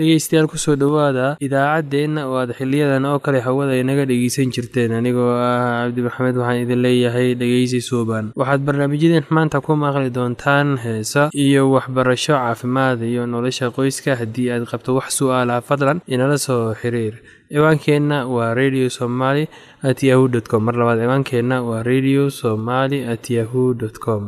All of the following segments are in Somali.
dhegeystayaal ku soo dhowaada idaacaddeenna oo aad xiliyadan oo kale hawada inaga dhegeysan jirteen anigoo ah cabdimaxamed waxaan idin leeyahay dhegeysi suuban waxaad barnaamijyadeen maanta ku maqli doontaan heesa iyo waxbarasho caafimaad iyo nolosha qoyska haddii aad qabto wax su'aalaha fadlan inala soo xiriir. Ciwaankeenna waa radio somaly at yahu t com. Mar labaad ciwaankeenna waa radio somaly at yahu t com.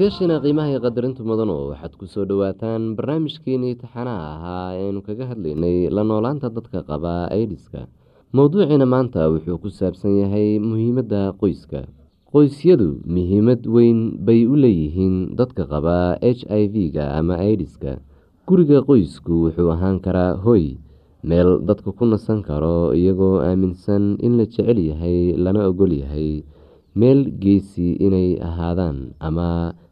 Dhegeystayaashiina qiimaha iyo qadarintu mudano waxaad ku soo dhowaataan barnaamijkeenii taxanaha ahaa eanu kaga hadlaynay la noolaanta dadka qaba aidiska mowduuciina maanta wuxuu ku saabsan yahay muhiimadda qoyska. Qoysyadu muhiimad weyn bay u leeyihiin dadka qaba h i v-ga ama aidiska guriga qoysku wuxuu ahaan karaa hoy meel dadka ku nasan karo iyagoo aaminsan in la jecel yahay lana ogol yahay meel geesi inay ahaadaan ama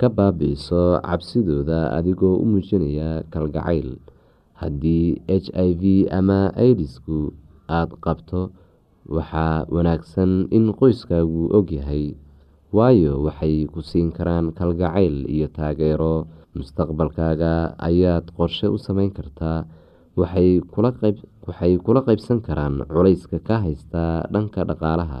ka baabi'iso cabsidooda adigoo u muujinaya kalgacayl. Haddii h i v ama idisku aada qabto waxaa wanaagsan in qoyskaagu ogyahay waayo waxay ku siin karaan kalgacayl iyo taageero. Mustaqbalkaaga ayaad qorshe u sameyn kartaa waxay kula qaybsan karaan culayska ka haysta dhanka dhaqaalaha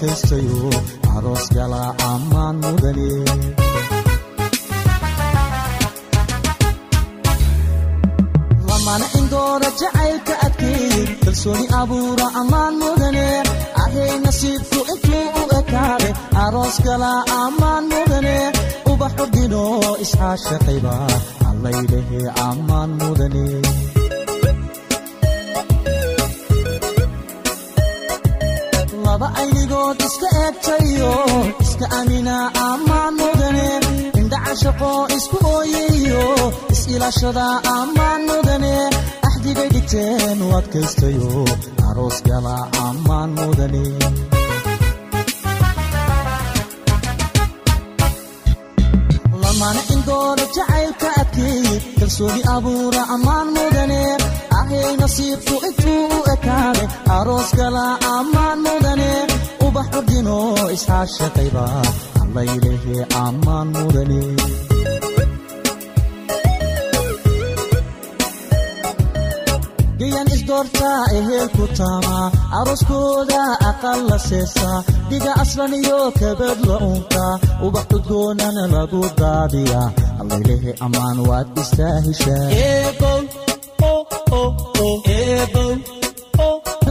adkaystayo aroos gala ammaan mudane lamana indoora jacaylka adkeeyey kalsooni abuura ammaan mudane ahay nasiibku intuu u ekaaday aroos kala ammaan mudane ubaxu dhino isxaashaqayba allaylehe ammaan mudane laba aynigood iska eegtayo iska amina ammaan mudane indhacashaqo isku ooyayo is-ilaashada ammaan mudane axdigay dhigteen u adkaystayo aroos gala ammaan mudane lamana indoora jacaylka adkeeyey kalsooni abuura ammaan mudane ahay nasiibku intuu u ekaaday aroos gala ammaan mudane ubax ordino isxaashaqayba allaylehe ammaan mudane gayan isdoortaa ehelku taama arooskooda aqal la seesaa dhiga aslan iyo kabad la unka ubax udgoonana lagu daadiya allaylehe ammaan waad istaahishaa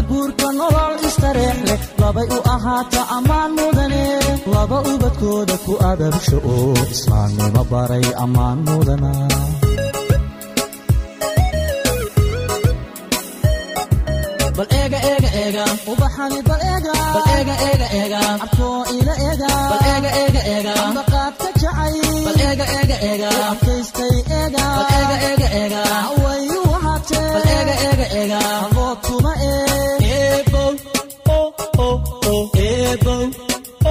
guurka nolol istareex leh labay u ahaata ammaan mudane. Laba ubadkooda ku adabsho oo islaamnimo baray ammaan mudana bal eega eega eega ubaxani bal eega bal eega eega eega arkoo ila eega bal eega eega eega ambaqaadka jacay bal eega eega eega adkaystay eega bal eega eega eega wayu wahatee bal eega eega eega abood kuma ee eebow o o o eebow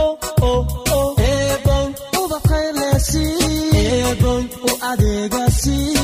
o o o eebow ubaqaylesi eebow u adeegasi. eebow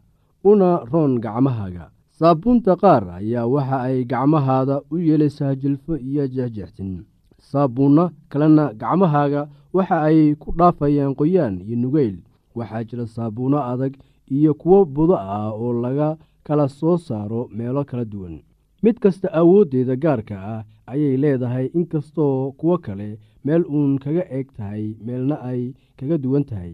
una roon gacmahaaga. Saabuunta qaar ayaa waxa ay gacmahaada u yeelaysaa jilfo iyo jexjextin saabuunno kalena gacmahaaga waxa ay ku dhaafayaan qoyaan iyo nugeyl waxaa jira saabuunno adag iyo kuwo budo ah oo laga kala soo saaro meelo kala duwan. Mid kasta awooddeeda gaarka ah ayay leedahay inkastoo kuwo kale meel uun kaga eeg tahay meelna ay kaga duwan tahay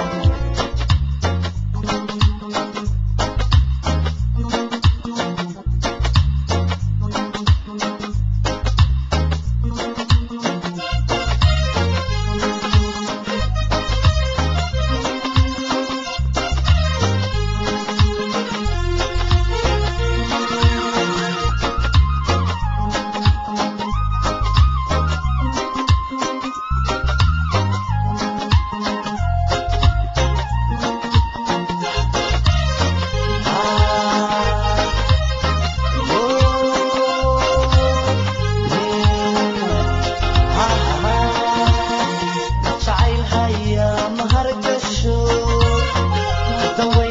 the way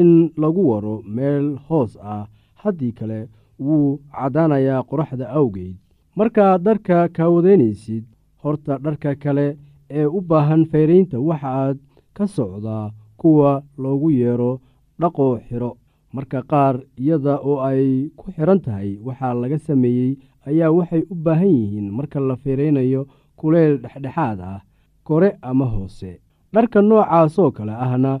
in lagu waro meel hoos ah haddii kale wuu caddaanayaa qoraxda awgeed. Markaad dharka kaawadaynaysid horta dharka kale ee u baahan fayraynta waxaaad ka socdaa kuwa loogu yeero dhaqoo xiro. Marka qaar iyada oo ay ku xiran tahay waxaa laga sameeyey ayaa waxay u baahan yihiin marka la fayraynayo kuleyl dhexdhexaad ah kore ama hoose. Dharka noocaasoo kale ahna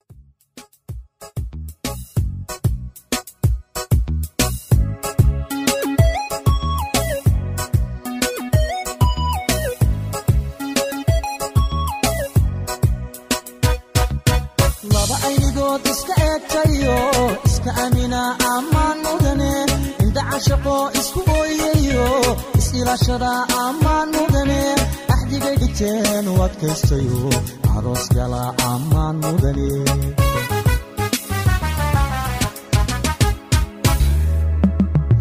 shaqo isku ooyayo is-ilaashada ammaan mudane axdigay dhigteen u adkaystayo aroos gala ammaan mudane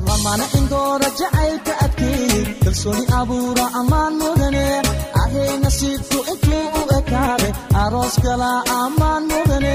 lamana indooda jacaylka adkeey kalsooni abuura ammaan mudane ahay nasiibku intuu u ekaade aroos gala ammaan mudane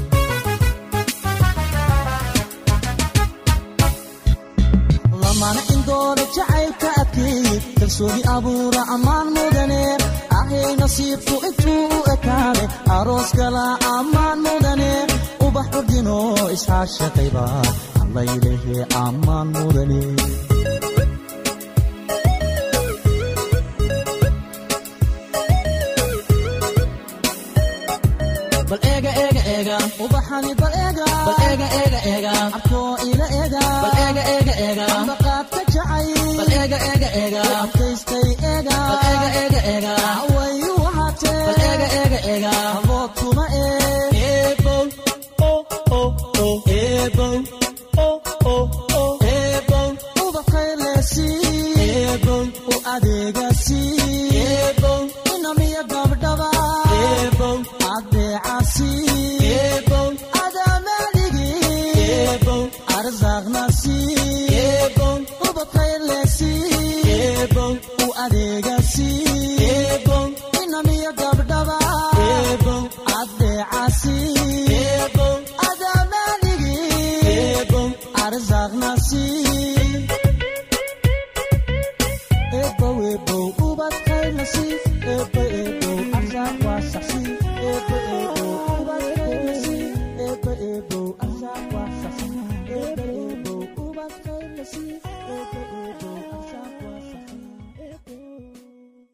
indooda jacaylka adkeey kalsooni abuura ammaan mudane ahay nasiibku intuu u ekaade aroos gala ammaan mudane ubax ordino iscaashaqayba allaylehe ammaan mudane ubaxani bal eega. Bal eega eega eega. Abkoo ila eega. Bal eega eega eega. Ambaqaadka jacay. Bal eega eega eega. Adkaystay eega. Bal eega eega eega. Wayu wahatee bal eega eega eega. Abood kuma